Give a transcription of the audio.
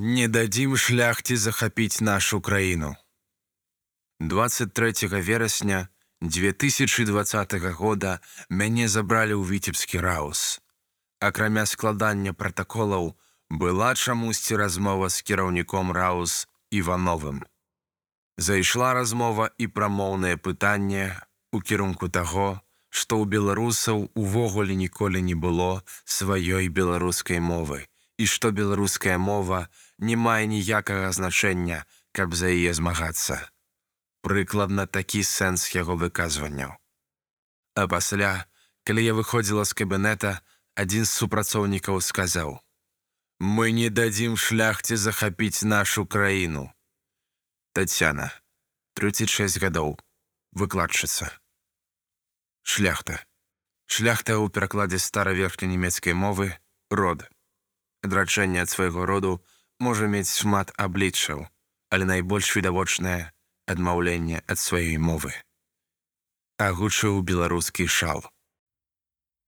Не дадзім шляхце захапіць нашу краіну. 23 верасня 2020 года мяне забралі ў віцебскі раус. Акрамя складання пратаколаў была чамусьці размова з кіраўніком раус Івановым. Зайшла размова і пра моўнае пытанне у кірунку таго, што ў беларусаў увогуле ніколі не было сваёй беларускай мовы і што беларуская мова не мае ніякага значэння, каб за яе змагацца. Прыкладна такі сэнс яго выказванняў. А пасля, калі я выходзіла з кабінета, адзін з супрацоўнікаў сказаў: « Мы не дадзім шляхце захапіць нашу краіну. Тацяна, 36 гадоў, выкладчыца. Шляхта. Шляхта ў перакладзе стараверхнянямецкай мовы род адрачэнне ад свайго роду можа мець шмат абліччаў, але найбольш відавочнае адмаўленне ад сваёй мовы. Агучыў беларускі шал.